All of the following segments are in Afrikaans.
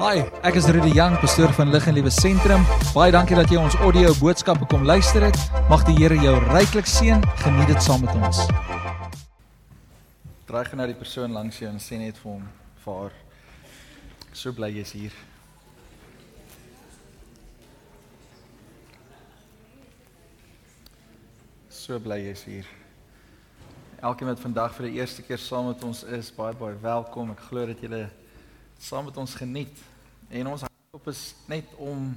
Hi, ek is Rudy Jang, pastoor van Lig en Liewe Sentrum. Baie dankie dat jy ons audio boodskappe kom luister het. Mag die Here jou ryklik seën. Geniet dit saam met ons. Draai gou na die persoon langs jou en sê net vir hom, vir haar. So bly jy's hier. So bly jy's hier. Elkeen wat vandag vir die eerste keer saam met ons is, baie baie welkom. Ek glo dat julle saam met ons geniet. En ons op is net om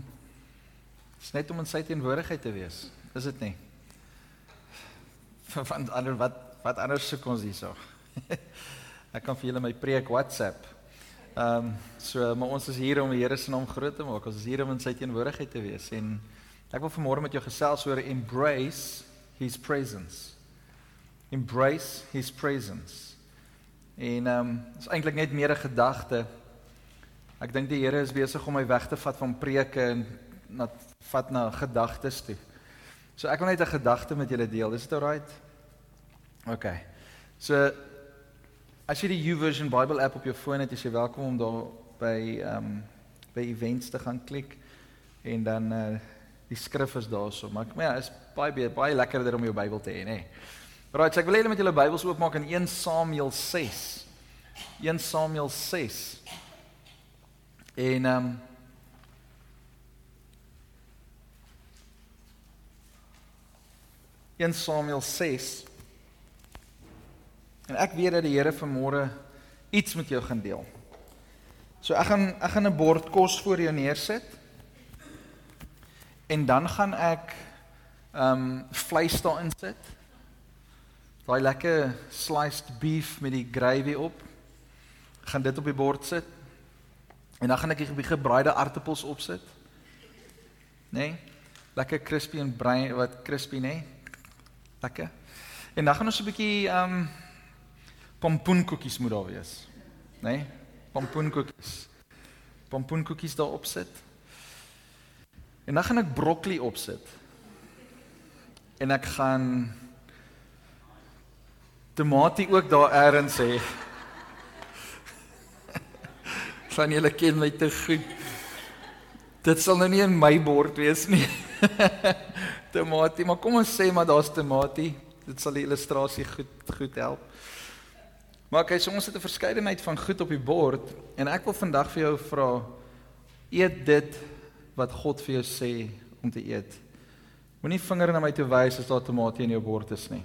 is net om in sy teenwoordigheid te wees. Is dit nie? Want ander wat wat anders soek ons hierso. Ek kan vir julle my preek WhatsApp. Ehm um, so maar ons is hier om die Here se naam groot te maak. Ons is hier om in sy teenwoordigheid te wees en ek wil vanmôre met jou gesels oor embrace his presence. Embrace his presence. En ehm um, is eintlik net meer 'n gedagte Ek dink die Here is besig om my weg te vat van preke en na vat na gedagtes toe. So ek wil net 'n gedagte met julle deel. Is dit alright? OK. So as jy die YouVersion Bible app op jou foon het, is jy welkom om daar by ehm um, by events te gaan klik en dan uh die skrif is daarso. Maar ja, is baie baie lekkerder om jou Bybel te hê, nê. Right, so ek wil hê met julle Bybels oopmaak in 1 Samuel 6. 1 Samuel 6. En ehm um, in Samuel 6 En ek weet dat die Here vanmôre iets met jou gaan deel. So ek gaan ek gaan 'n bord kos voor jou neersit. En dan gaan ek ehm um, vleis daarin sit. Daai lekker sliced beef met die gravy op. Ek gaan dit op die bord sit. En dan gaan ek 'n bietjie gebraaide aartappels opsit. Né? Nee? Lekker crispy en braai wat crispy, né? Nee? Lekker. En dan gaan ons 'n bietjie ehm um, pompoenkoekies moet daar wees. Né? Nee? Pompoenkoekies. Pompoenkoekies daar opsit. En dan gaan ek broccoli opsit. En ek gaan tomatie ook daar eers hê van julle ken my te goed. Dit sal nou nie in my bord wees nie. tomatie, maar kom ons sê maar daar's tomatie. Dit sal die illustrasie goed goed help. Maar kyk, so ons het 'n verskeidenheid van goed op die bord en ek wil vandag vir jou vra eet dit wat God vir jou sê om te eet. Moenie vinger na my toe wys as daar tomatie in jou bord is nie.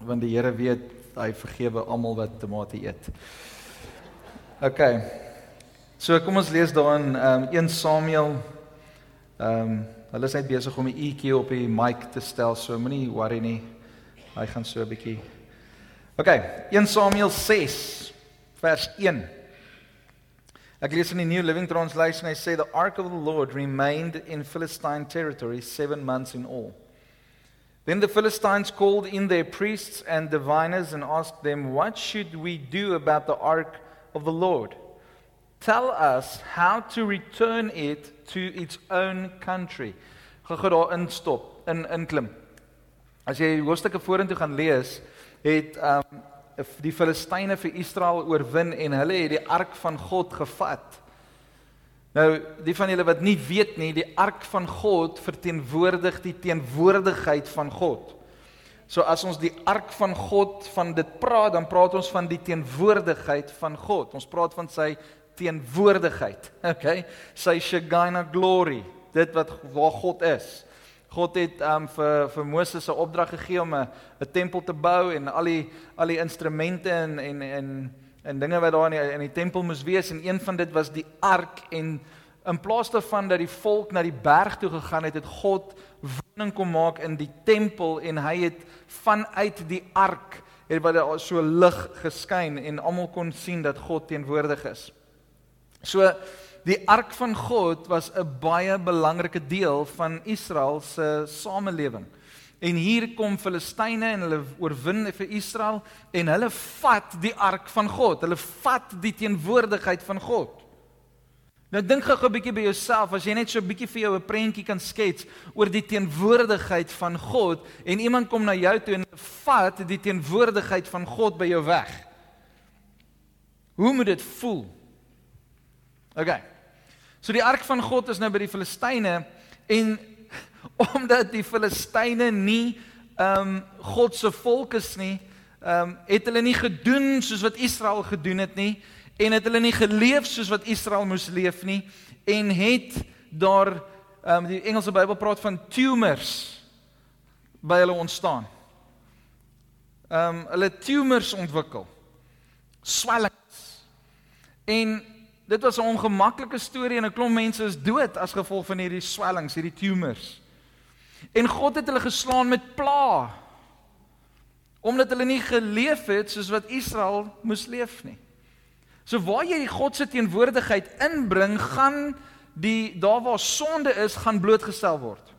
Want die Here weet hy vergewe almal wat tomatie eet. OK. So kom ons lees daar in um, 1 Samuel. Ehm um, hulle is net besig om die EQ op die mic te stel, so moenie worry nie. Hy gaan so 'n bietjie. OK, 1 Samuel 6 vers 1. Ek lees in die New Living Translation, hy sê the ark of the Lord remained in Philistine territory 7 months in all. Then the Philistines called in their priests and diviners and asked them, "What should we do about the ark of the Lord. Tell us how to return it to its own country. Gou daar instop, in inklim. As jy hoofstukke vorentoe gaan lees, het um die Filistyne vir Israel oorwin en hulle het die ark van God gevat. Nou, die van julle wat nie weet nie, die ark van God verteenwoordig die teenwoordigheid van God. So as ons die ark van God van dit praat, dan praat ons van die teenwoordigheid van God. Ons praat van sy teenwoordigheid. Okay? Sy Shekinah glory, dit wat waar God is. God het um vir vir Moses 'n opdrag gegee om 'n tempel te bou en al die al die instrumente en en en en dinge wat daar in die, in die tempel moes wees en een van dit was die ark en in plaas daarvan dat die volk na die berg toe gegaan het, het God woning kom maak in die tempel en hy het vanuit die ark het wat daar so lig geskyn en almal kon sien dat God teenwoordig is. So die ark van God was 'n baie belangrike deel van Israel se samelewing. En hier kom Filistyne en hulle oorwin vir Israel en hulle vat die ark van God. Hulle vat die teenwoordigheid van God. Nou dink gou 'n bietjie by jouself as jy net so 'n bietjie vir jou 'n prentjie kan skets oor die teenwoordigheid van God en iemand kom na jou toe en vat die teenwoordigheid van God by jou weg. Hoe moet dit voel? OK. So die ark van God is nou by die Filistyne en omdat die Filistyne nie ehm um, God se volk is nie, ehm um, het hulle nie gedoen soos wat Israel gedoen het nie en het hulle nie geleef soos wat Israel moes leef nie en het daar ehm um, die Engelse Bybel praat van tumors by hulle ontstaan. Ehm um, hulle tumors ontwikkel. Swellings. En dit was 'n ongemaklike storie en 'n klomp mense is dood as gevolg van hierdie swellings, hierdie tumors. En God het hulle geslaan met pla. Omdat hulle nie geleef het soos wat Israel moes leef nie. So waar jy die God se teenwoordigheid inbring, gaan die daar waar sonde is, gaan blootgestel word.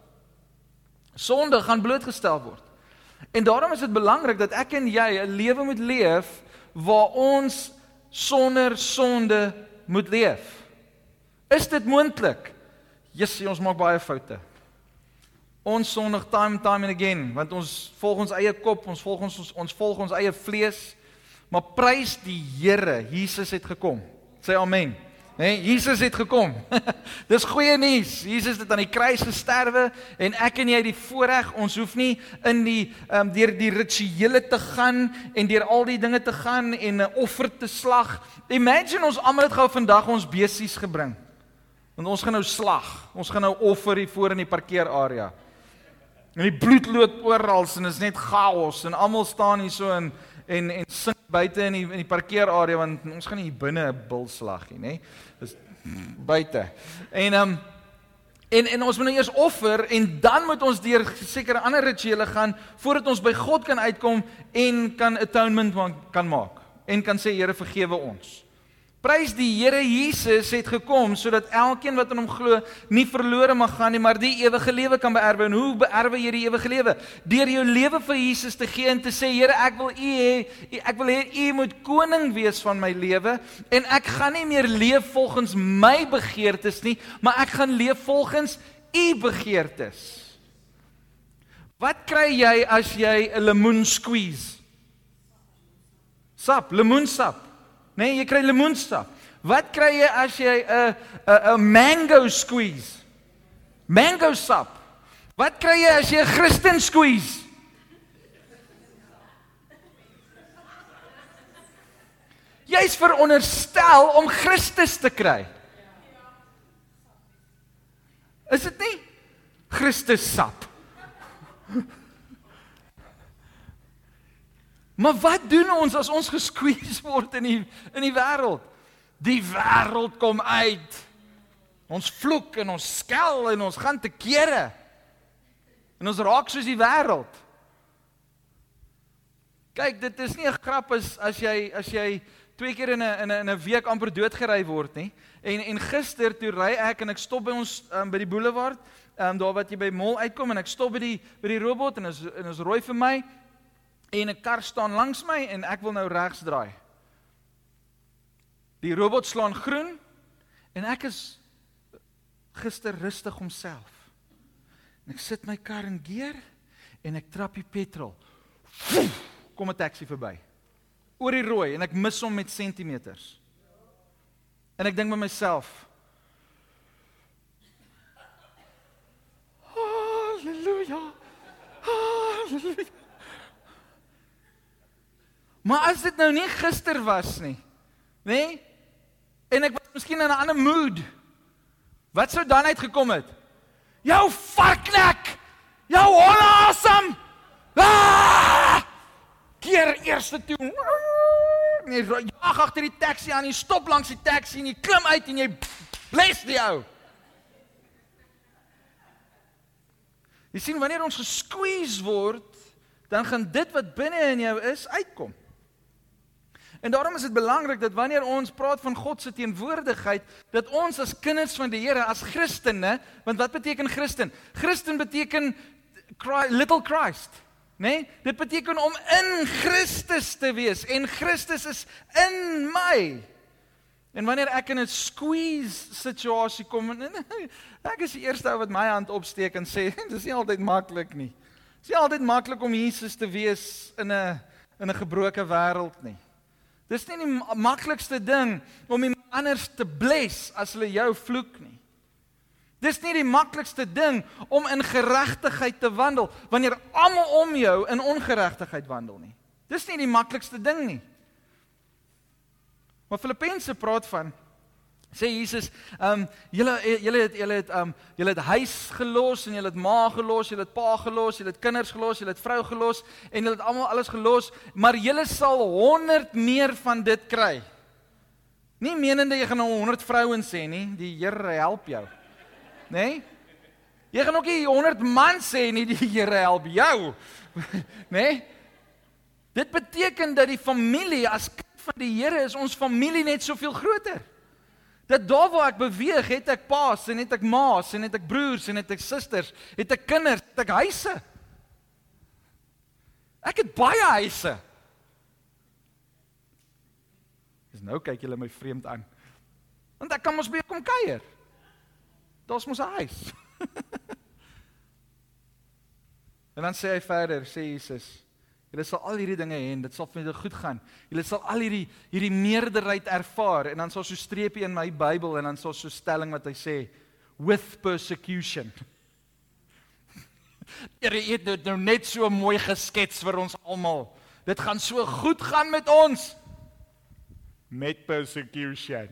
Sonde gaan blootgestel word. En daarom is dit belangrik dat ek en jy 'n lewe moet leef waar ons sonder sonde moet leef. Is dit moontlik? Jesus, ons maak baie foute. Ons sondig time time and again want ons volg ons eie kop, ons volg ons ons, ons volg ons eie vlees. Maar prys die Here, Jesus het gekom. Sê amen. Nee, Jesus het gekom. Dis goeie nuus. Jesus het aan die kruis gesterwe en ek en jy het die voorreg, ons hoef nie in die ehm um, deur die rituele te gaan en deur al die dinge te gaan en 'n offer te slag. Imagine ons almal het gou vandag ons besies gebring. Want ons gaan nou slag. Ons gaan nou offer hier voor in die parkeerarea. En die bloed loop oral en is net chaos en almal staan hier so in en en sing buite in die in die parkeerarea want ons gaan nie binne 'n bulslag nie, nê? Dis buite. En ehm um, en en ons moet nou eers offer en dan moet ons deur sekere ander rituele gaan voordat ons by God kan uitkom en kan atonement kan maak en kan sê Here vergewe ons. Prys die Here Jesus het gekom sodat elkeen wat in hom glo nie verlore mag gaan nie, maar die ewige lewe kan beerwe. En hoe beerwe jy die ewige lewe? Deur jou lewe vir Jesus te gee en te sê Here, ek wil U hê, ek wil hê U moet koning wees van my lewe en ek gaan nie meer leef volgens my begeertes nie, maar ek gaan leef volgens U begeertes. Wat kry jy as jy 'n lemoen squeeze? Sap, lemoensap. Nee, jy kry lemoensap. Wat kry jy as jy 'n 'n 'n mango squeeze? Mango sap. Wat kry jy as jy 'n Christen squeeze? Jy's veronderstel om Christus te kry. Is dit nie? Christus sap. Maar wat doen ons as ons gesqueeze word in die in die wêreld? Die wêreld kom uit. Ons vloek en ons skel en ons gaan te kere. En ons raak soos die wêreld. Kyk, dit is nie 'n grap as as jy as jy twee keer in 'n in 'n 'n week amper doodgery word nie. En en gister toe ry ek en ek stop by ons um, by die boulevard, um, daar wat jy by mall uitkom en ek stop by die by die robot en is en is rooi vir my en 'n kar staan langs my en ek wil nou regs draai. Die robot slaan groen en ek is gister rustig homself. En ek sit my kar in gear en ek trap die petrol. Kom 'n taxi verby. Oor die rooi en ek mis hom met sentimeters. En ek dink by myself Halleluja. Halleluja. Maar as dit nou nie gister was nie, nê? Nee, en ek was miskien in 'n ander mood. Wat sou dan uitgekom het? Jou varknek! Jou awesome! Ah! Keer eerste toe. Nee, jag agter die taxi aan, jy stop langs die taxi en jy klim uit en jy bless die ou. Jy sien wanneer ons gesqueeze word, dan gaan dit wat binne in jou is uitkom. En daarom is dit belangrik dat wanneer ons praat van God se teenwoordigheid, dat ons as kinders van die Here, as Christene, want wat beteken Christen? Christen beteken Christ, little Christ? Nee? Dit beteken om in Christus te wees en Christus is in my. En wanneer ek in 'n squeeze situasie kom, ek is die eerste ou wat my hand opsteek en sê, dis nie altyd maklik nie. Dis nie altyd maklik om Jesus te wees in 'n in 'n gebroke wêreld nie. Dis nie die maklikste ding om iemand anders te bless as hulle jou vloek nie. Dis nie die maklikste ding om in geregtigheid te wandel wanneer almal om jou in ongeregtigheid wandel nie. Dis nie die maklikste ding nie. Maar Filippense praat van sê Jesus, ehm um, julle julle het julle het ehm um, julle het huis gelos en julle het ma gelos, julle het pa gelos, julle het kinders gelos, julle het vrou gelos en julle het almal alles gelos, maar julle sal 100 meer van dit kry. Nie menende jy gaan nou 100 vrouens sê nie, die Here help jou. Nê? Nee? Jy gaan ook nie 100 man sê nie, die Here help jou. Nê? Nee? Dit beteken dat die familie as kind van die Here is ons familie net soveel groter. Dat daar waar ek beweeg, het ek paas en het ek ma's en het ek broers en het ek susters, het ek kinders, het ek huise. Ek het baie huise. Dis nou kyk julle my vreemd aan. Want ek kan mos by kom kuier. Daar's mos 'n huis. en dan sê hy verder, sê Jesus, Julle sal al hierdie dinge hê en dit sal vir julle goed gaan. Julle sal al hierdie hierdie meerderheid ervaar en dan sal so streepie in my Bybel en dan sal so stelling wat hy sê with persecution. Here het dit nou net so mooi geskets vir ons almal. Dit gaan so goed gaan met ons met persecution.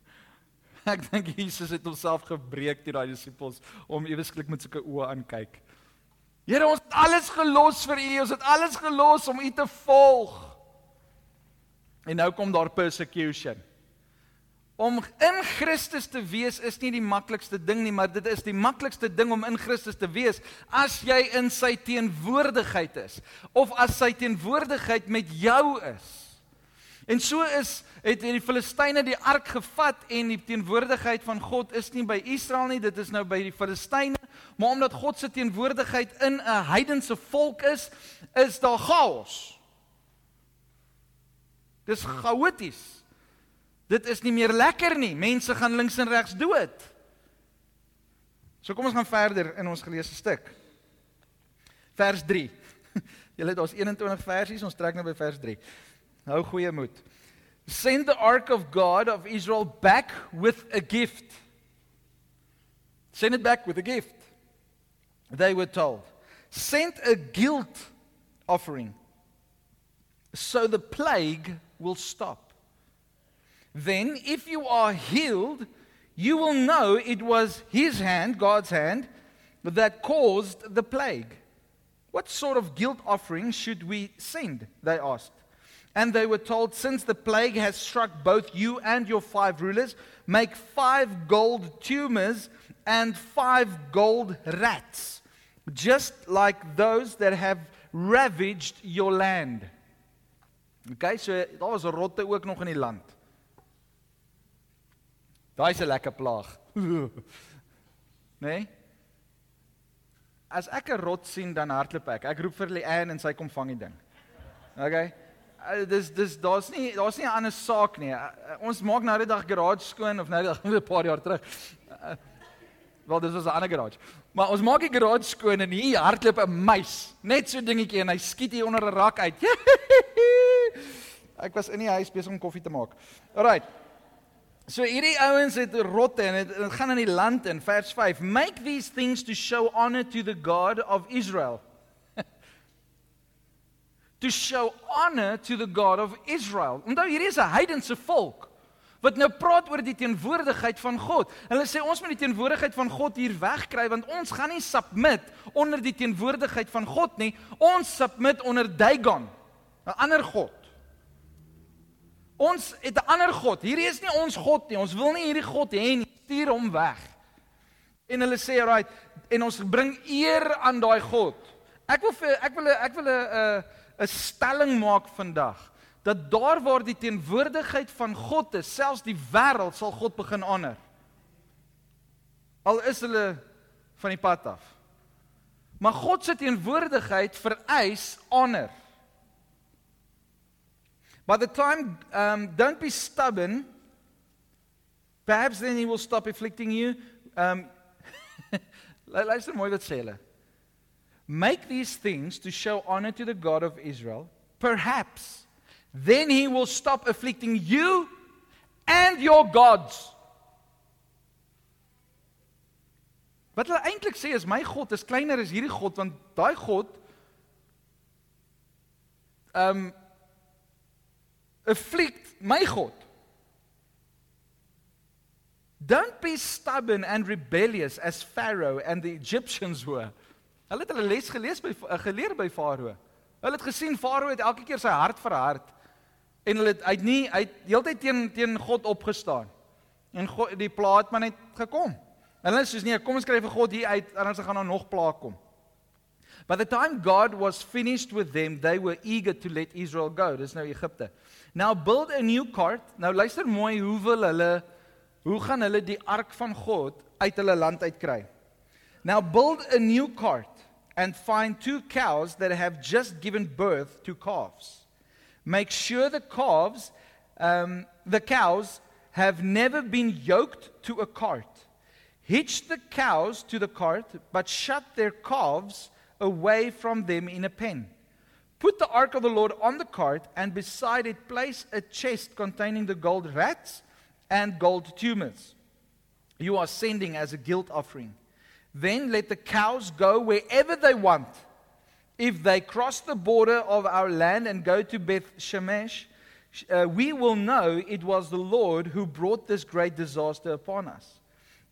Ek dink Jesus het homself gebreek deur daai disippels om ewesklik met sulke oë aankyk. Here, ons het alles gelos vir U. Ons het alles gelos om U te volg. En nou kom daar persecution. Om in Christus te wees is nie die maklikste ding nie, maar dit is die maklikste ding om in Christus te wees as jy in sy teenwoordigheid is of as sy teenwoordigheid met jou is. En so is het die Filistyne die ark gevat en die teenwoordigheid van God is nie by Israel nie, dit is nou by die Filistyne maar omdat God se teenwoordigheid in 'n heidense volk is, is daar chaos. Dis chaoties. Dit is nie meer lekker nie. Mense gaan links en regs dood. So kom ons gaan verder in ons geleesde stuk. Vers 3. Julle daar's 21 versies, ons trek nou by vers 3. Hou goeie moed. Send the ark of God of Israel back with a gift. Send it back with a gift. They were told, sent a guilt offering so the plague will stop. Then, if you are healed, you will know it was His hand, God's hand, that caused the plague. What sort of guilt offering should we send? They asked. And they were told, Since the plague has struck both you and your five rulers, make five gold tumors and five gold rats just like those that have ravaged your land. Okay, so daar was rotte ook nog in die land. Daai is 'n lekker plaag. Nee? As ek 'n rot sien dan hardloop ek. Ek roep vir Leanne en sy kom vang die ding. Okay. Uh, dis dis daar's nie daar's nie 'n ander saak nie. Uh, ons maak nou die dag garage skoon of nou die dag 'n paar jaar terug. Uh, Wel dis was 'n ander garage. Maar ons maak die garage skoon en hier hardloop 'n muis, net so dingetjie en hy skiet hier onder 'n rak uit. Ek was in die huis besig om koffie te maak. Alrite. So hierdie ouens het rotte en dit gaan in die land in vers 5. Make these things to show honor to the God of Israel. to show honor to the God of Israel. Onthou hierdie is 'n heidense volk wat nou praat oor die teenwoordigheid van God. Hulle sê ons moet die teenwoordigheid van God hier wegkry want ons gaan nie submit onder die teenwoordigheid van God nie. Ons submit onder Dagon, 'n ander god. Ons het 'n ander god. Hierdie is nie ons god nie. Ons wil nie hierdie god hê nie. Stuur hom weg. En hulle sê, "Right, en ons bring eer aan daai god." Ek wil vir ek wil ek wil 'n 'n stelling maak vandag dat daar waar die teenwoordigheid van God is, selfs die wêreld sal God begin honor. Al is hulle van die pad af. Maar God se teenwoordigheid vereis honor. By the time um don't be stubborn perhaps then he will stop afflicting you. Um Luister mooi wat sê hulle. Make these things to show honor to the God of Israel. Perhaps Then he will stop afflicting you and your gods. Wat hulle eintlik sê is my God is kleiner as hierdie God want daai God ehm um, afflict my God. Don't be stubborn and rebellious as Pharaoh and the Egyptians were. Hulle het hulle les gelees by eh, geleer by Farao. Hulle het gesien Farao het elke keer sy hart verhard en hulle het uit nie uit heeltyd teen teen God opgestaan. En God die plaat maar net gekom. Hulle sê nee, kom ons skryf vir God hier uit anders gaan daar nog plaag kom. By the time God was finished with them, they were eager to let Israel go. Dis nou Egipte. Now build a new cart. Nou luister mooi hoe wil hulle hoe gaan hulle die ark van God uit hulle land uit kry? Now build a new cart and find two cows that have just given birth to calves. Make sure the calves um the cows have never been yoked to a cart. Hitch the cows to the cart, but shut their calves away from them in a pen. Put the ark of the Lord on the cart, and beside it place a chest containing the gold rats and gold tumors you are sending as a guilt offering. Then let the cows go wherever they want. If they cross the border of our land and go to Beth Shemesh, uh, we will know it was the Lord who brought this great disaster upon us.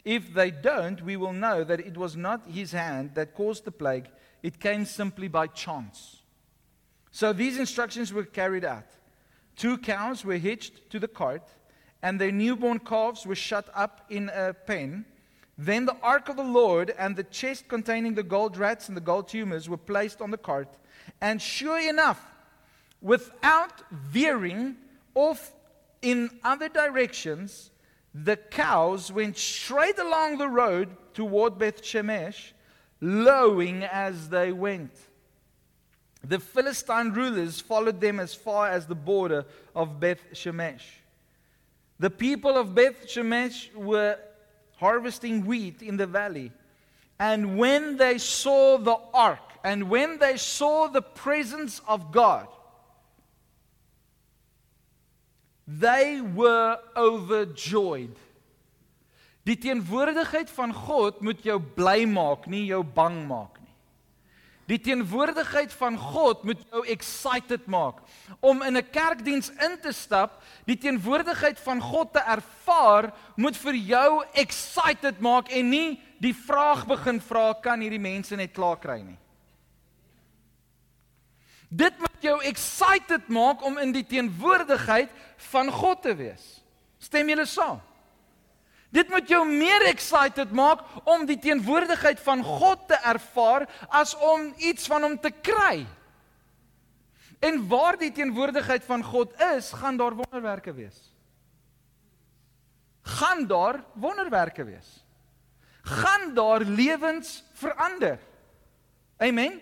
If they don't, we will know that it was not his hand that caused the plague, it came simply by chance. So these instructions were carried out. Two cows were hitched to the cart, and their newborn calves were shut up in a pen. Then the ark of the Lord and the chest containing the gold rats and the gold tumors were placed on the cart. And sure enough, without veering off in other directions, the cows went straight along the road toward Beth Shemesh, lowing as they went. The Philistine rulers followed them as far as the border of Beth Shemesh. The people of Beth Shemesh were harvesting wheat in the valley. And when they saw the ark, and when they saw the presence of God, They were overjoyed. Die teenwoordigheid van God moet jou bly maak, nie jou bang maak. Die teenwoordigheid van God moet jou excited maak. Om in 'n kerkdiens in te stap, die teenwoordigheid van God te ervaar, moet vir jou excited maak en nie die vraag begin vra kan hierdie mense net klaar kry nie. Dit moet jou excited maak om in die teenwoordigheid van God te wees. Stem julle saam? Dit moet jou meer excited maak om die teenwoordigheid van God te ervaar as om iets van hom te kry. En waar die teenwoordigheid van God is, gaan daar wonderwerke wees. Gaan daar wonderwerke wees. Gaan daar lewens verander. Amen.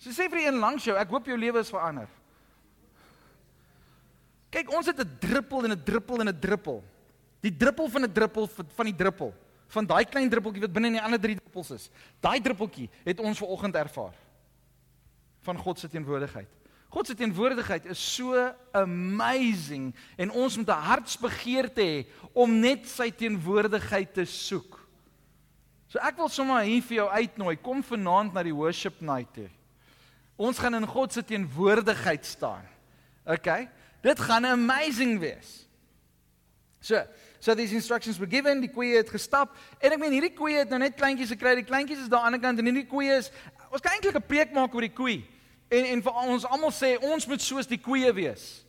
So sê vir een langs jou, ek hoop jou lewe is verander. Kyk, ons het 'n druppel en 'n druppel en 'n druppel. Die druppel van 'n druppel van die druppel van daai klein druppeltjie wat binne in die ander drie druppels is. Daai druppeltjie het ons ver oggend ervaar van God se teenwoordigheid. God se teenwoordigheid is so amazing en ons moet 'n hartsbegeerte hê om net sy teenwoordigheid te soek. So ek wil sommer hier vir jou uitnooi, kom vanaand na die worship night toe. Ons gaan in God se teenwoordigheid staan. OK? Dit gaan amazing wees. So, so these instructions were given, die koeie het gestap en ek meen hierdie koeie het nou net kleintjies gekry. Die kleintjies is daar aan die ander kant en hierdie koeie is ons kan eintlik 'n preek maak oor die koei. En en vir ons almal sê ons moet soos die koeie wees.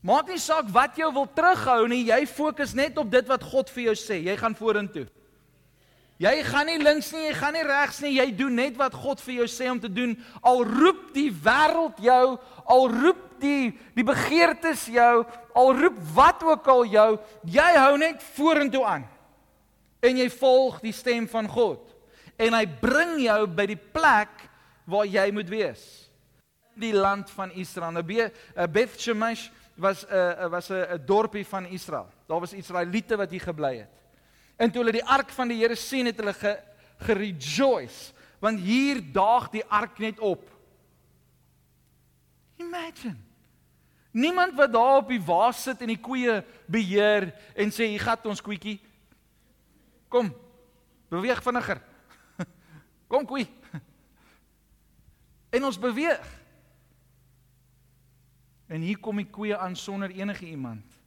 Maak nie saak wat jou wil terughou nie, jy fokus net op dit wat God vir jou sê. Jy gaan vorentoe. Jy gaan nie links nie, jy gaan nie regs nie, jy doen net wat God vir jou sê om te doen. Al roep die wêreld jou, al roep die die begeertes jou, al roep wat ook al jou, jy hou net vorentoe aan. En jy volg die stem van God. En hy bring jou by die plek waar jy moet wees. Die land van Israel. Nou be eh, Beth Shemesh was 'n uh, was 'n dorpie van Israel. Daar was Israeliete wat hier gebly het. En toe hulle die ark van die Here sien het hulle ge, gerejoice want hier daag die ark net op. Imagine. Niemand wat daar op die waas sit en die koeie beheer en sê hier gaan ons koetjie. Kom. Beweeg vinniger. Kom koei. En ons beweeg. En hier kom die koeie aan sonder enige iemand.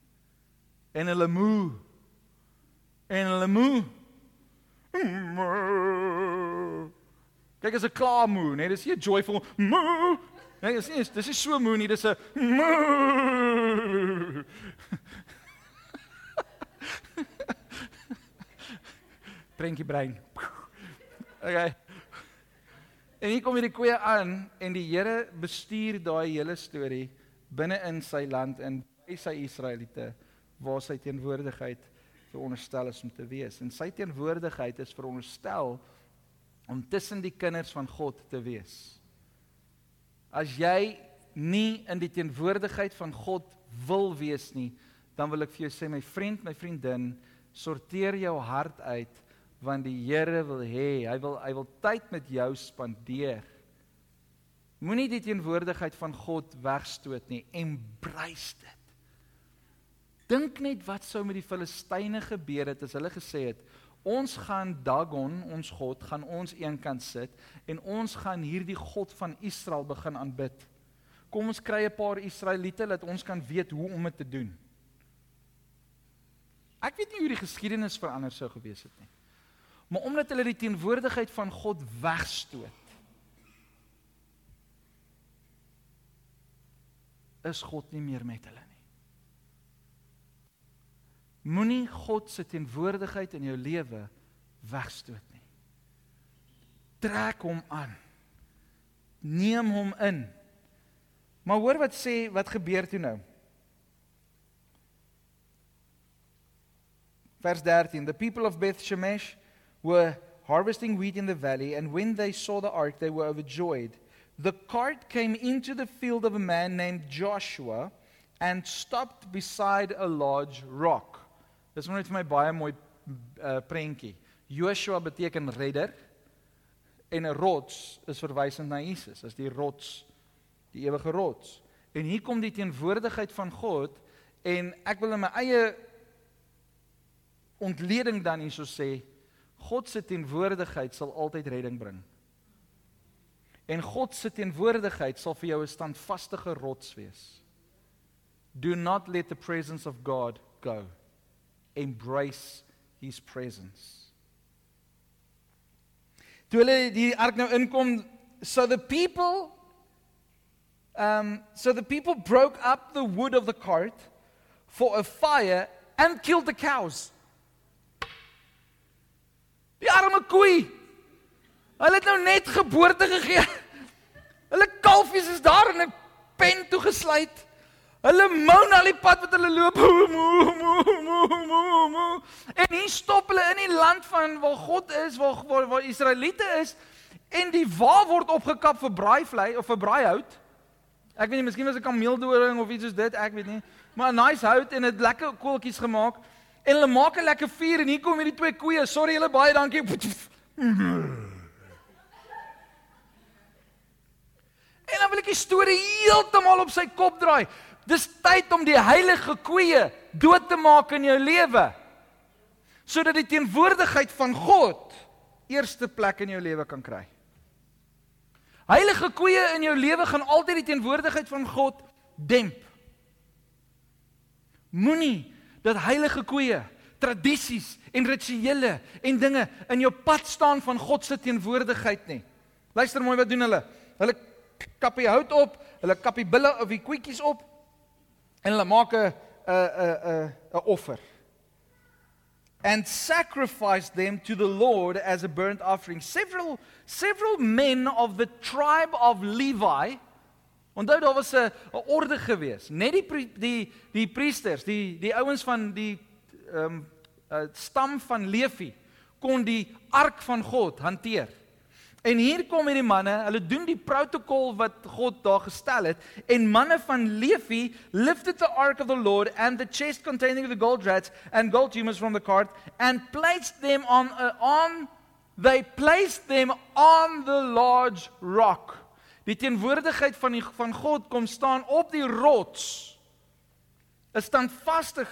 En hulle moe. En hulle moe. Kyk as 'n klaar moe, nee, dis nie 'n joyful moe. Nee, dis nie, dis is so moe nie, dis 'n moe. Prenkie brein. Okay. En hier kom hierdie koeie aan en die Here bestuur daai hele storie binne in sy land en by sy Israeliete waar sy teenwoordigheid veronderstel is om te wees. En sy teenwoordigheid is veronderstel om tussen die kinders van God te wees. As jy nie in die teenwoordigheid van God wil wees nie, dan wil ek vir jou sê my vriend, my vriendin, sorteer jou hart uit want die Here wil hê, hy wil hy wil tyd met jou spandeer. Moenie die teenwoordigheid van God wegstoot nie, embrace dit. Dink net wat sou met die Filistyne gebeur het as hulle gesê het ons gaan Dagon, ons God, gaan ons eenkant sit en ons gaan hierdie God van Israel begin aanbid. Kom ons kry 'n paar Israeliete dat ons kan weet hoe om dit te doen. Ek weet nie hoe die geskiedenis verander sou gewees het nie. Maar omdat hulle die teenwoordigheid van God wegstoot, is God nie meer met hulle. Moenie God se teenwoordigheid in jou lewe wegstoot nie. Trek hom aan. Neem hom in. Maar hoor wat sê wat gebeur toe nou? Vers 13 The people of Beth Shemesh were harvesting wheat in the valley and when they saw the ark they were overjoyed. The cart came into the field of a man named Joshua and stopped beside a large rock. Dis nou net vir my baie mooi uh, prentjie. Joshua beteken redder en 'n rots is verwysend na Jesus as die rots, die ewige rots. En hier kom die teenwoordigheid van God en ek wil in my eie ontleding dan hierso sê God se teenwoordigheid sal altyd redding bring. En God se teenwoordigheid sal vir jou 'n standvaste rots wees. Do not let the presence of God go embrace his presence. Toe hulle die ark nou inkom, so the people um so the people broke up the wood of the cart for a fire and killed the cows. Die arme koei. Hulle het nou net geboorte gegee. Hulle kalfies is daar in 'n pen toegesluit. Hulle moan al die pad wat hulle loop. Mo mo mo mo mo. En hier stop hulle in die land van waar God is, waar waar, waar Israeliete is en die wa word opgekap vir braaivlei of vir braaihout. Ek weet nie, miskien was dit kameeldoring of iets soos dit, ek weet nie. Maar 'n nice hout en dit lekker koeltjies gemaak. En hulle maak 'n lekker vuur en hier kom hierdie twee koeie. Sorry julle baie dankie. En dan wil ek die storie heeltemal op sy kop draai. Dis tyd om die heilige koeie dood te maak in jou lewe. Sodat die teenwoordigheid van God eerste plek in jou lewe kan kry. Heilige koeie in jou lewe gaan altyd die teenwoordigheid van God demp. Moenie dat heilige koeie, tradisies en rituele en dinge in jou pad staan van God se teenwoordigheid nie. Luister mooi wat doen hulle. Hulle kap die hout op, hulle kap die bulle of die koetjies op en hulle maak 'n 'n 'n 'n offer. And sacrificed them to the Lord as a burnt offering. Several several men of the tribe of Levi onthou daar was 'n 'n orde gewees. Net die die die priesters die die ouens van die ehm um, stam van Levi kon die ark van God hanteer En hier kom hierdie manne, hulle doen die protokol wat God daar gestel het en manne van Levi lifted the ark of the Lord and the chest containing the gold rats and gold tumors from the cart and placed them on uh, on they placed them on the large rock. Die teenwoordigheid van die van God kom staan op die rots 'n standvaste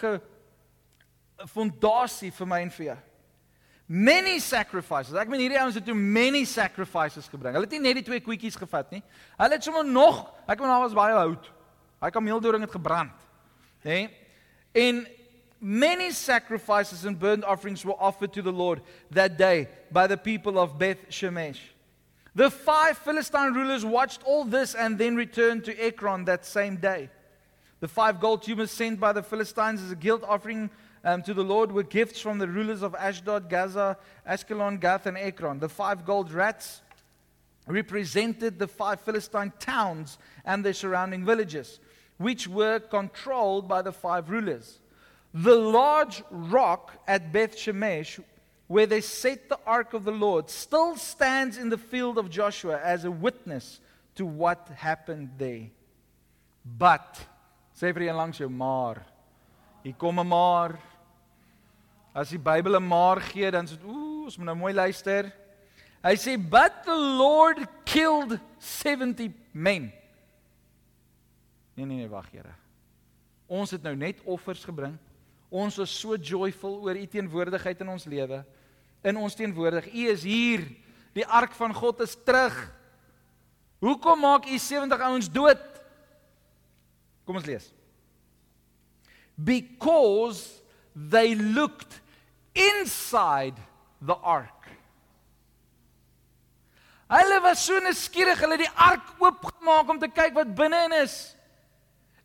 fondasie vir my en vir jou. Many sacrifices. Ek meen hierdie ouens het toe many sacrifices gebring. Hulle het nie net die twee koetjies gevat nie. Hulle het sommer nog, ek meen daar was baie hout. Hy kameeldoring het gebrand. Hè? Nee? En many sacrifices and burnt offerings were offered to the Lord that day by the people of Beth Shemesh. The five Philistine rulers watched all this and then returned to Ekron that same day. The five gold tumors sent by the Philistines as a guilt offering um, to the Lord were gifts from the rulers of Ashdod, Gaza, Ashkelon, Gath, and Ekron. The five gold rats represented the five Philistine towns and their surrounding villages, which were controlled by the five rulers. The large rock at Beth Shemesh, where they set the ark of the Lord, still stands in the field of Joshua as a witness to what happened there. But, sê vir een langs jou maar. Maar. As die Bybel 'n maar gee, dan sê ooh, ons moet nou mooi luister. Hy sê but the Lord killed 70 men. Nee nee nee, wag Here. Ons het nou net offers gebring. Ons is so joyful oor u teenwoordigheid in ons lewe. In ons teenwoordig. U is hier. Die ark van God is terug. Hoekom maak u 70 ouens dood? Kom ons lees. Because they looked inside the ark. Hulle was so nuuskierig, hulle het die ark oopgemaak om te kyk wat binne-in is.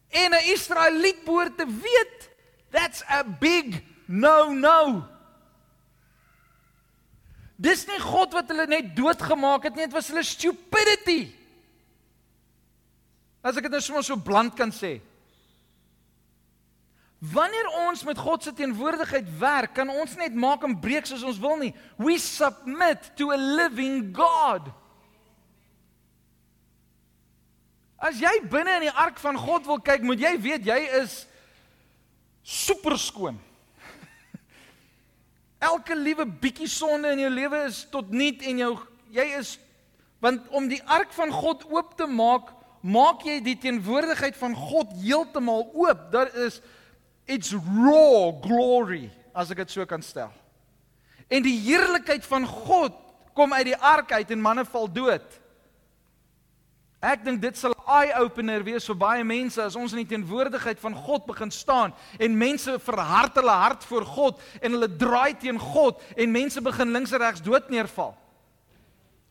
En 'n Israeliet behoort te weet, that's a big no-no. Dis nie God wat hulle net doodgemaak het nie, dit was hulle stupidity. As ek dit nou sommer so bland kan sê. Wanneer ons met God se teenwoordigheid werk, kan ons net maak en breek soos ons wil nie. We submit to a living God. As jy binne in die ark van God wil kyk, moet jy weet jy is super skoon. Elke liewe bietjie sonde in jou lewe is tot niet en jou jy is want om die ark van God oop te maak, maak jy die teenwoordigheid van God heeltemal oop. Daar is it's raw glory as ek dit so kan stel. En die heerlikheid van God kom uit die ark uit en manne val dood. Ek dink dit sal 'n eye opener wees vir baie mense as ons in die teenwoordigheid van God begin staan en mense verhard hulle hart voor God en hulle draai teen God en mense begin links en regs dood neerval.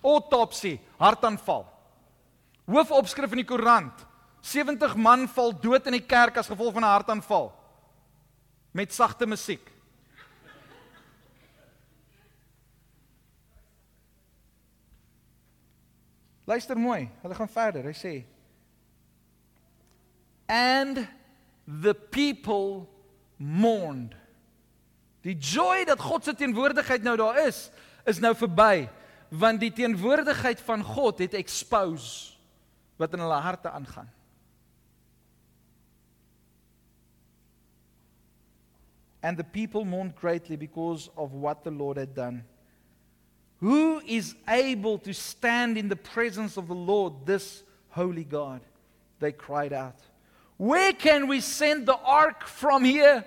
Autopsie, hartaanval. Hoofopskrif in die koerant: 70 man val dood in die kerk as gevolg van 'n hartaanval met sagte musiek. Luister mooi, hulle gaan verder. Hy sê and the people mourned. Die joy dat God se teenwoordigheid nou daar is, is nou verby, want die teenwoordigheid van God het expose wat in hulle harte aangaan. And the people mourned greatly because of what the Lord had done. Who is able to stand in the presence of the Lord, this holy God? They cried out. Where can we send the ark from here?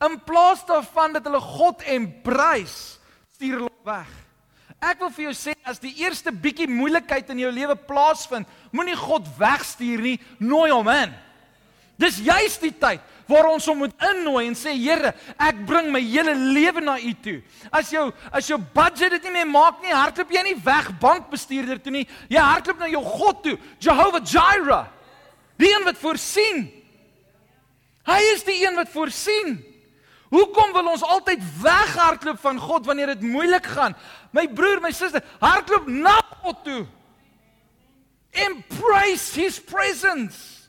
In plaas daarvan dat hulle God embrace, stuur hulle weg. Ek wil vir jou sê as die eerste bietjie moeilikheid in jou lewe plaasvind, moenie God wegstuur nie, nooi hom in. Dis juis die tyd waar ons hom moet innooi en sê Here, ek bring my hele lewe na U toe. As jou as jou budget dit nie meer maak nie, hardloop jy nie weg bankbestuurder toe nie. Jy hardloop na jou God toe, Jehovah Jireh. Die een wat voorsien. Hy is die een wat voorsien. Hoekom wil ons altyd weghardloop van God wanneer dit moeilik gaan? My broer, my suster, hardloop na God toe. Embrace his presence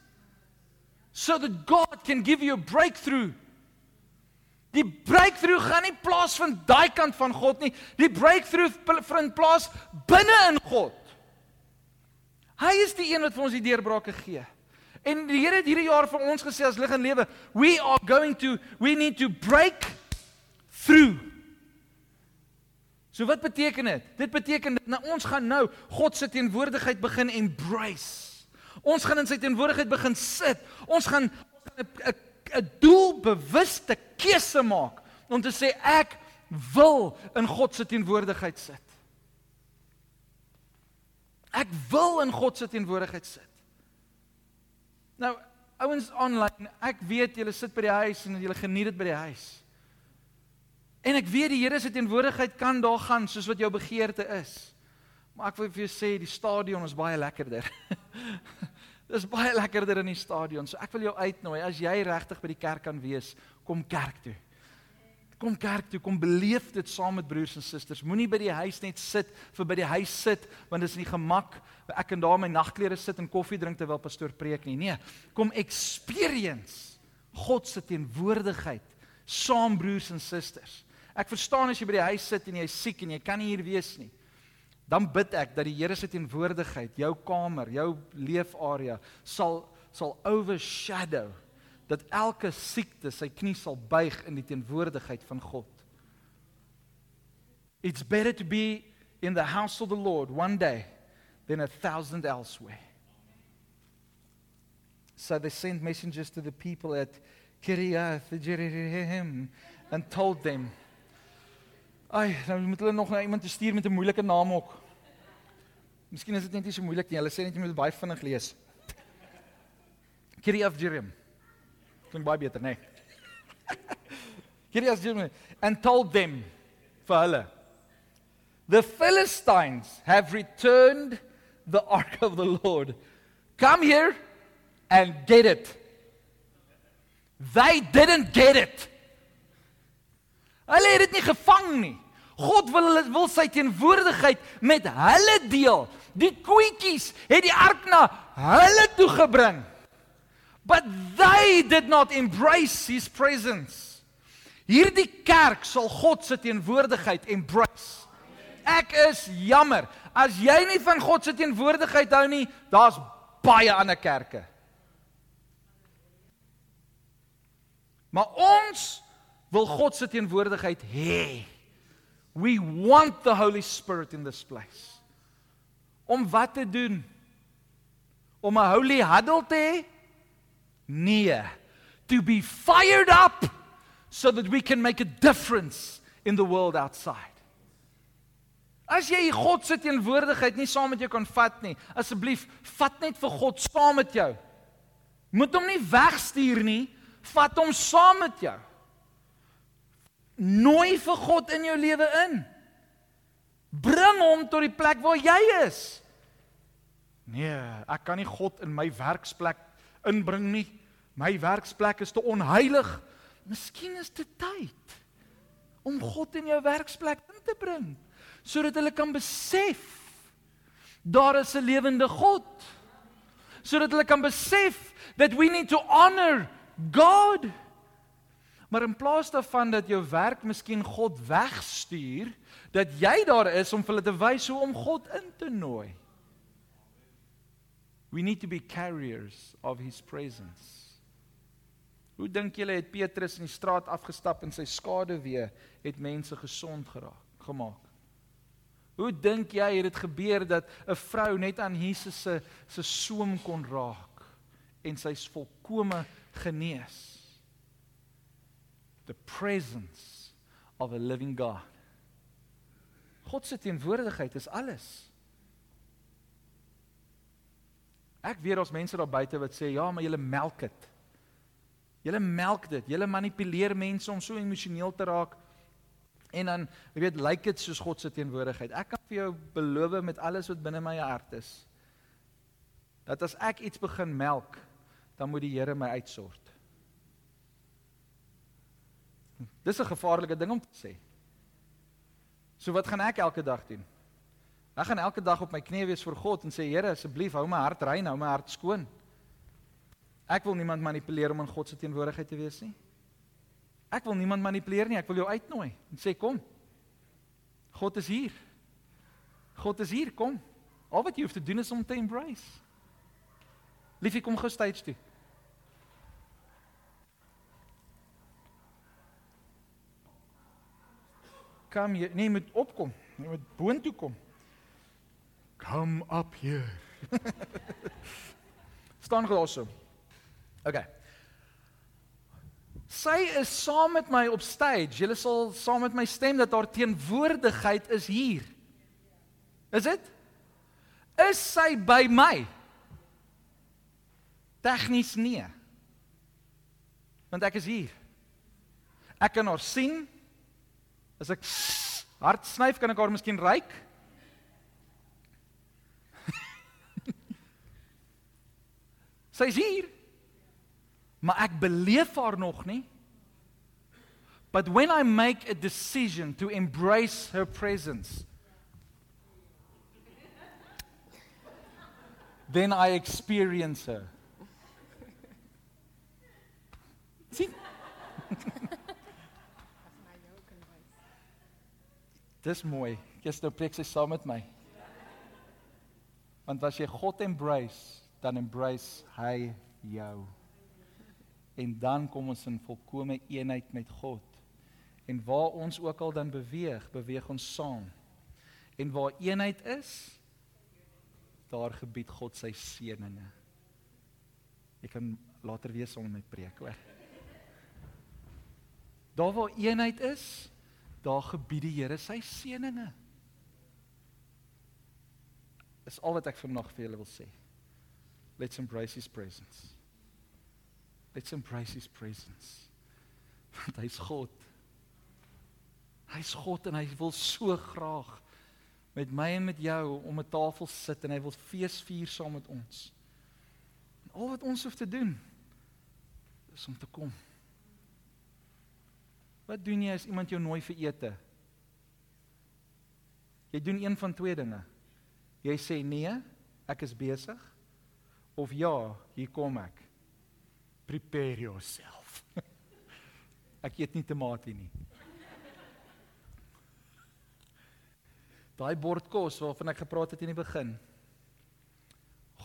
so that God can give you a breakthrough. Die breakthrough gaan nie plaasvind daai kant van God nie. Die breakthrough vind plaas binne in God. Hy is die een wat vir ons die deurbrake gee. En die Here het hierdie jaar vir ons gesê as lig en lewe, we are going to we need to break through. So wat beteken dit? Dit beteken dat nou ons gaan nou God se teenwoordigheid begin embrace. Ons gaan in sy teenwoordigheid begin sit. Ons gaan 'n 'n doelbewuste keuse maak om te sê ek wil in God se teenwoordigheid sit. Ek wil in God se teenwoordigheid sit. Nou, ouens aanlyn, ek weet julle sit by die huis en julle geniet dit by die huis. En ek weet die Here se teenwoordigheid kan daar gaan soos wat jou begeerte is. Maar ek wil vir jou sê die stadion is baie lekkerder. Dis baie lekkerder in die stadion. So ek wil jou uitnooi as jy regtig by die kerk kan wees, kom kerk toe kom kerk toe, kom beleef dit saam met broers en susters. Moenie by die huis net sit vir by die huis sit want dit is nie gemak. Ek kan daar my nagklere sit en koffie drink terwyl pastoor preek nie. Nee, kom experience God se teenwoordigheid saam broers en susters. Ek verstaan as jy by die huis sit en jy is siek en jy kan nie hier wees nie. Dan bid ek dat die Here se teenwoordigheid jou kamer, jou leefarea sal sal overshadow dat elke siekte sy knie sal buig in die teenwoordigheid van God. It's better to be in the house of the Lord one day than a thousand elsewhere. So they sent messengers to the people at Kiriath Jearim and told them Ai, nou moet hulle nog na iemand stuur met 'n moeilike naam ook. Miskien is dit net nie so moeilik nie. Hulle sê net jy moet baie vinnig lees. Kiriath Jearim. Klink baie beter, nê? Nee. As jy and told them vir hulle The Philistines have returned the ark of the Lord. Come here and get it. They didn't get it. Hulle het dit nie gevang nie. God wil hulle wil sy teenwoordigheid met hulle deel. Die koetjies het die ark na hulle toe gebring. But they did not embrace his presence. Hierdie kerk sal God se teenwoordigheid embrace. Ek is jammer as jy nie van God se teenwoordigheid hou nie, daar's baie ander kerke. Maar ons wil God se teenwoordigheid hê. We want the Holy Spirit in this place. Om wat te doen? Om 'n holy huddle te hê? Nee, to be fired up so that we can make a difference in the world outside. As jy God se teenwoordigheid nie saam met jou kan vat nie, asseblief vat net vir God saam met jou. Moet hom nie wegstuur nie, vat hom saam met jou. Nooi vir God in jou lewe in. Bring hom tot die plek waar jy is. Nee, ek kan nie God in my werksplek inbring nie. My werksplek is te onheilig. Miskien is dit tyd om God in jou werksplek in te bring sodat hulle kan besef daar is 'n lewende God. Sodat hulle kan besef that we need to honor God. Maar in plaas daarvan dat jou werk miskien God wegstuur, dat jy daar is om vir hulle te wys hoe om God in te nooi. We need to be carriers of his presence. Hoe dink julle het Petrus in die straat afgestap en sy skade weer het mense gesond geraak gemaak? Hoe dink jy het dit gebeur dat 'n vrou net aan Jesus se se soem kon raak en sy's volkome genees? The presence of a living God. God se teenwoordigheid is alles. Ek weet daar's mense daar buite wat sê ja, maar jy melk dit. Julle melk dit. Julle manipuleer mense om so emosioneel te raak. En dan, jy weet, lyk dit soos God se teenwoordigheid. Ek kan vir jou beloof met alles wat binne my hart is dat as ek iets begin melk, dan moet die Here my uitsort. Dis 'n gevaarlike ding om te sê. So wat gaan ek elke dag doen? Ek gaan elke dag op my knieë wees voor God en sê Here, asseblief hou my hart rein, hou my hart skoon. Ek wil niemand manipuleer om in God se teenwoordigheid te wees nie. Ek wil niemand manipuleer nie, ek wil jou uitnooi en sê kom. God is hier. God is hier, kom. Al wat jy hoef te doen is om te embrace. Liefie kom gou stage toe. Kom jy, nee, moet opkom. Jy moet boontoe kom. Come up here. Staan daarso. Okay. Sy is saam met my op stage. Julle sal saam met my stem dat haar teenwoordigheid is hier. Is dit? Is sy by my? Tegnies nee. Want ek is hier. Ek kan haar sien. As ek hard snyf, kan ek haar miskien ruik. Sy's hier. Maar ek beleef haar nog nie. But when I make a decision to embrace her presence, then I experience her. sien? Dis mooi. Gister preek sy saam met my. Want as jy God embrace, dan embrace hy jou. En dan kom ons in volkomme eenheid met God. En waar ons ook al dan beweeg, beweeg ons saam. En waar eenheid is, daar gebied God sy seëninge. Jy kan later weer saam met preek, hoor. Daar waar eenheid is, daar gebied die Here sy seëninge. Dis al wat ek vandag vir julle wil sê. Let's embrace his presence. Let's embrace his presence. Want hy's God. Hy's God en hy wil so graag met my en met jou om 'n tafel sit en hy wil fees vier saam met ons. En al wat ons hoef te doen is om te kom. Wat doen jy as iemand jou nooi vir ete? Jy doen een van twee dinge. Jy sê nee, ek is besig of ja, hier kom ek. Prepare yourself. ek eet nie tamatie nie. Daai bord kos waarvan ek gepraat het in die begin.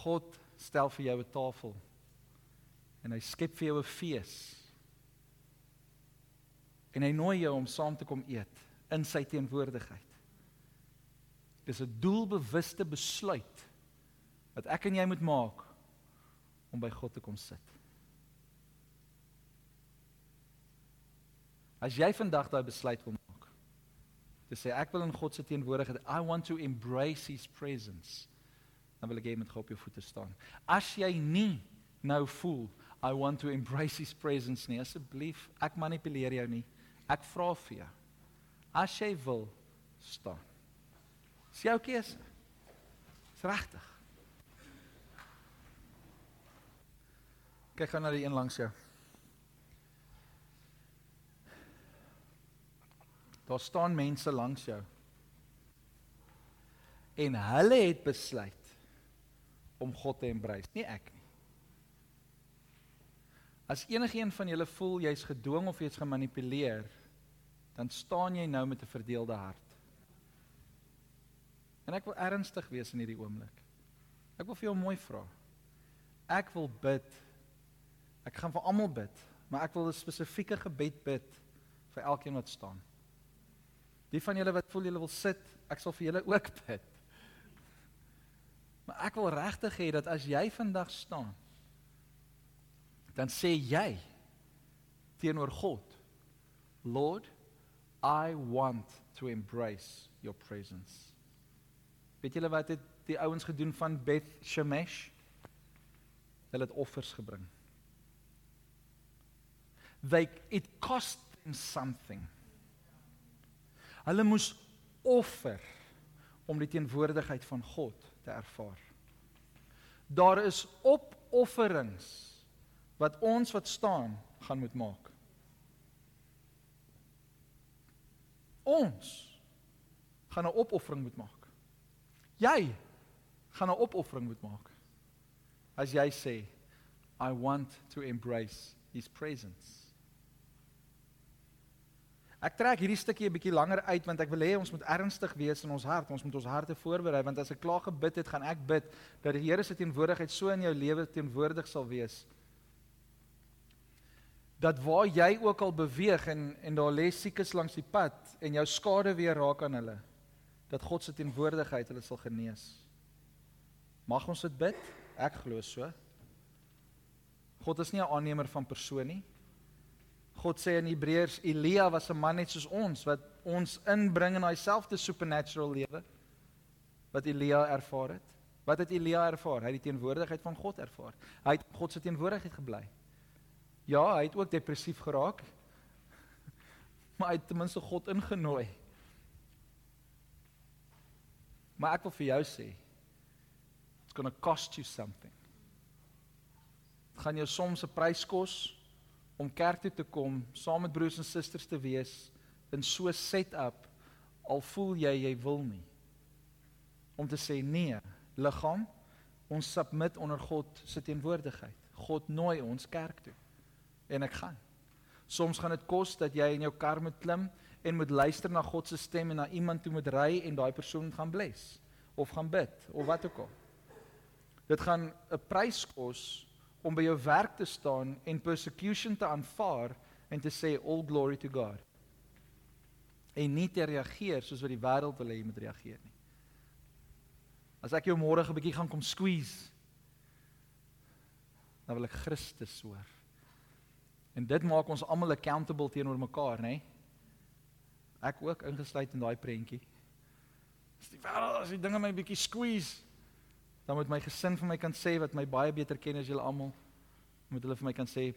God stel vir jou 'n tafel en hy skep vir jou 'n fees. En hy nooi jou om saam te kom eet in sy teenwoordigheid. Dis 'n doelbewuste besluit wat ek en jy moet maak om by God te kom sit. As jy vandag daai besluit wil te sê ek wil in God se teenwoordigheid I want to embrace his presence. Dan wil ek hê jy moet gou op jou voete staan. As jy nie nou voel I want to embrace his presence nie, asseblief, ek manipuleer jou nie. Ek vra vir jou. As jy wil staan. Dis jou keuse. Dis regtig. Kyk gou na die een langs jou. Daar staan mense langs jou. En hulle het besluit om God te embrace, nie ek nie. As enigiemand van julle voel jy's gedwing of jy's gemanipuleer, dan staan jy nou met 'n verdeelde hart. En ek wil ernstig wees in hierdie oomblik. Ek wil vir jou mooi vra. Ek wil bid. Ek gaan vir almal bid, maar ek wil 'n spesifieke gebed bid vir elkeen wat staan. Die van julle wat voel julle wil sit, ek sal vir julle ook bid. Maar ek wil regtig hê dat as jy vandag staan, dan sê jy teenoor God, Lord, I want to embrace your presence. Weet julle wat het die ouens gedoen van Beth Shemesh? Hulle het offers gebring. They it cost them something. Hulle moes offer om die teenwoordigheid van God te ervaar. Daar is opofferings wat ons wat staan gaan moet maak. Ons gaan 'n opoffering moet maak. Jy gaan 'n opoffering moet maak. As jy sê I want to embrace his presence. Ek trek hierdie stukkie 'n bietjie langer uit want ek wil hê ons moet ernstig wees in ons hart. Ons moet ons harte voorberei want as ek klaar gebid het, gaan ek bid dat die Here se teenwoordigheid so in jou lewe teenwoordig sal wees. Dat waar jy ook al beweeg en en daar lê siekes langs die pad en jou skade weer raak aan hulle, dat God se teenwoordigheid hulle sal genees. Mag ons dit bid? Ek glo so. God is nie 'n aannemer van persoon nie. God sê in Hebreërs Elia was 'n man net soos ons wat ons inbring in daai selfde supernatural lewe wat Elia ervaar het. Wat het Elia ervaar? Hy het die teenwoordigheid van God ervaar. Hy het God se teenwoordigheid gebly. Ja, hy het ook depressief geraak. Maar hy het ten minste God ingenooi. Maar ek wil vir jou sê, it's going to cost you something. Dit gaan jou soms 'n prys kos om kerk toe te kom, saam met broers en susters te wees in so 'n setup al voel jy jy wil nie. Om te sê nee, liggaam, ons submit onder God se teenwoordigheid. God nooi ons kerk toe. En ek gaan. Soms gaan dit kos dat jy in jou kar moet klim en moet luister na God se stem en na iemand toe moet ry en daai persoon gaan bless of gaan bid of wat ook al. Dit gaan 'n prys kos om by jou werk te staan en persecution te aanvaar en te sê all glory to God. En nie te reageer soos wat die wêreld wil hê jy moet reageer nie. As ek jou môre 'n bietjie gaan kom squeeze, dan wil ek Christus hoor. En dit maak ons almal accountable teenoor mekaar, nê? Ek ook ingesluit in daai prentjie. As die wêreld as die dinge my bietjie squeeze, dan moet my gesin vir my kan sê wat my baie beter ken as julle almal. Moet hulle vir my kan sê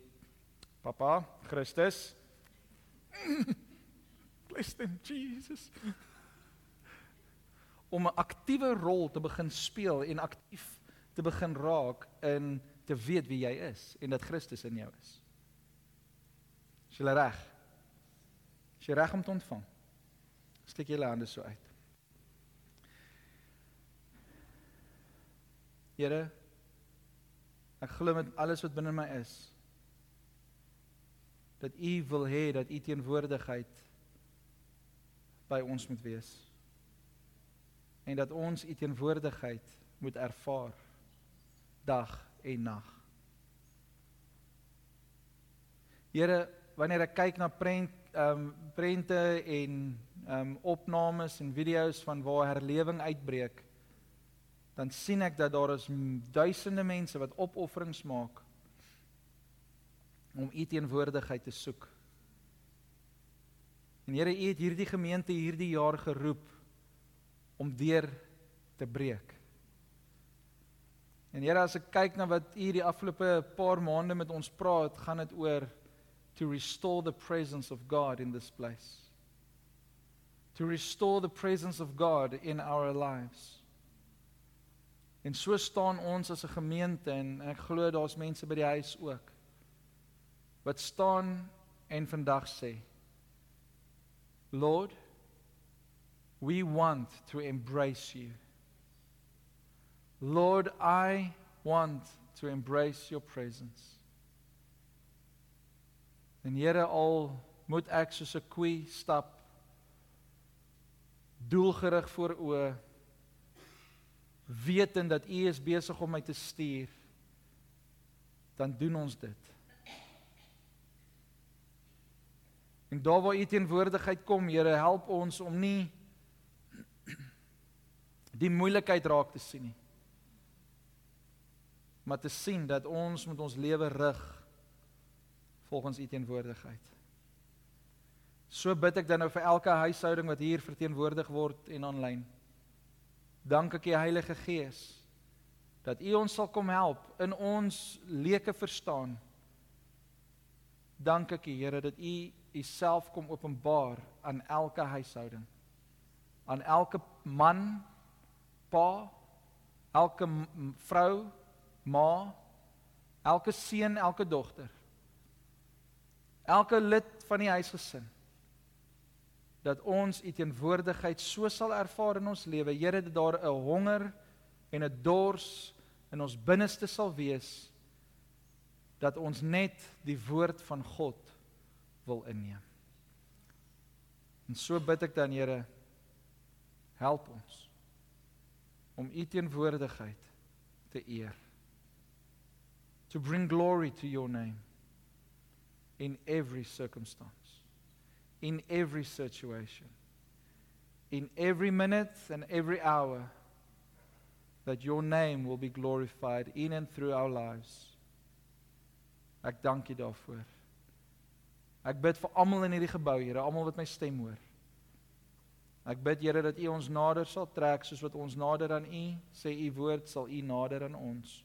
Papa, Christus. Bless them Jesus. Om 'n aktiewe rol te begin speel en aktief te begin raak in te weet wie jy is en dat Christus in jou is. Is jy reg? Is jy reg om te ontvang? Steek julle hande so uit. Here ek glo met alles wat binne my is dat U wil hê dat U teenwoordigheid by ons moet wees en dat ons U teenwoordigheid moet ervaar dag en nag. Here, wanneer ek kyk na prent ehm um, prente en ehm um, opnames en video's van waar herlewing uitbreek dan sien ek dat daar is duisende mense wat opofferings maak om u teenwoordigheid te soek. En Here, u het hierdie gemeente hierdie jaar geroep om deur te breek. En Here, as ek kyk na wat u die afgelope paar maande met ons praat, gaan dit oor to restore the presence of God in this place. To restore the presence of God in our lives. En so staan ons as 'n gemeente en ek glo daar's mense by die huis ook wat staan en vandag sê Lord we want to embrace you. Lord I want to embrace your presence. En Here al moet ek soos 'n koei stap doelgerig voor oë wetend dat U is besig om my te stuur, dan doen ons dit. En daar waar U teenwoordigheid kom, Here, help ons om nie die moeilikheid raak te sien nie. Maar te sien dat ons met ons lewe rig volgens U teenwoordigheid. So bid ek dan nou vir elke huishouding wat hier verteenwoordig word en aanlyn. Dank ek U Heilige Gees dat U ons sal kom help in ons leuke verstaan. Dank ek U Here dat U Uself kom openbaar aan elke huishouding. Aan elke man, pa, elke vrou, ma, elke seun, elke dogter. Elke lid van die huisgesin dat ons u teenwoordigheid so sal ervaar in ons lewe. Here, dat daar 'n honger en 'n dors in ons binneste sal wees dat ons net die woord van God wil inneem. En so bid ek dan, Here, help ons om u teenwoordigheid te eer. To bring glory to your name in every circumstance in every situation, in every minute and every hour, that your name will be glorified in and through our lives. Ek dank U daarvoor. Ek bid vir almal in hierdie gebou, Here, almal wat my stem hoor. Ek bid Here dat U ons nader sal trek soos wat ons nader aan U, sê U woord sal U nader aan ons.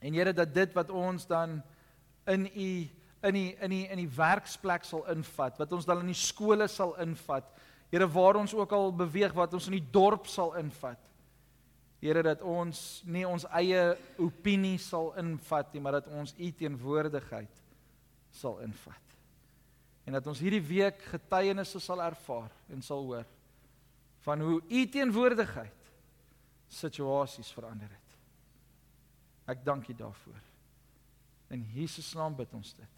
En Here dat dit wat ons dan in U in die in die in die werksplek sal invat, wat ons dan in die skole sal invat. Here waar ons ook al beweeg, wat ons in die dorp sal invat. Here dat ons nie ons eie opinie sal invat nie, maar dat ons U teenwoordigheid sal invat. En dat ons hierdie week getuienisse sal ervaar en sal hoor van hoe U teenwoordigheid situasies verander het. Ek dank U daarvoor. In Jesus naam bid ons dit.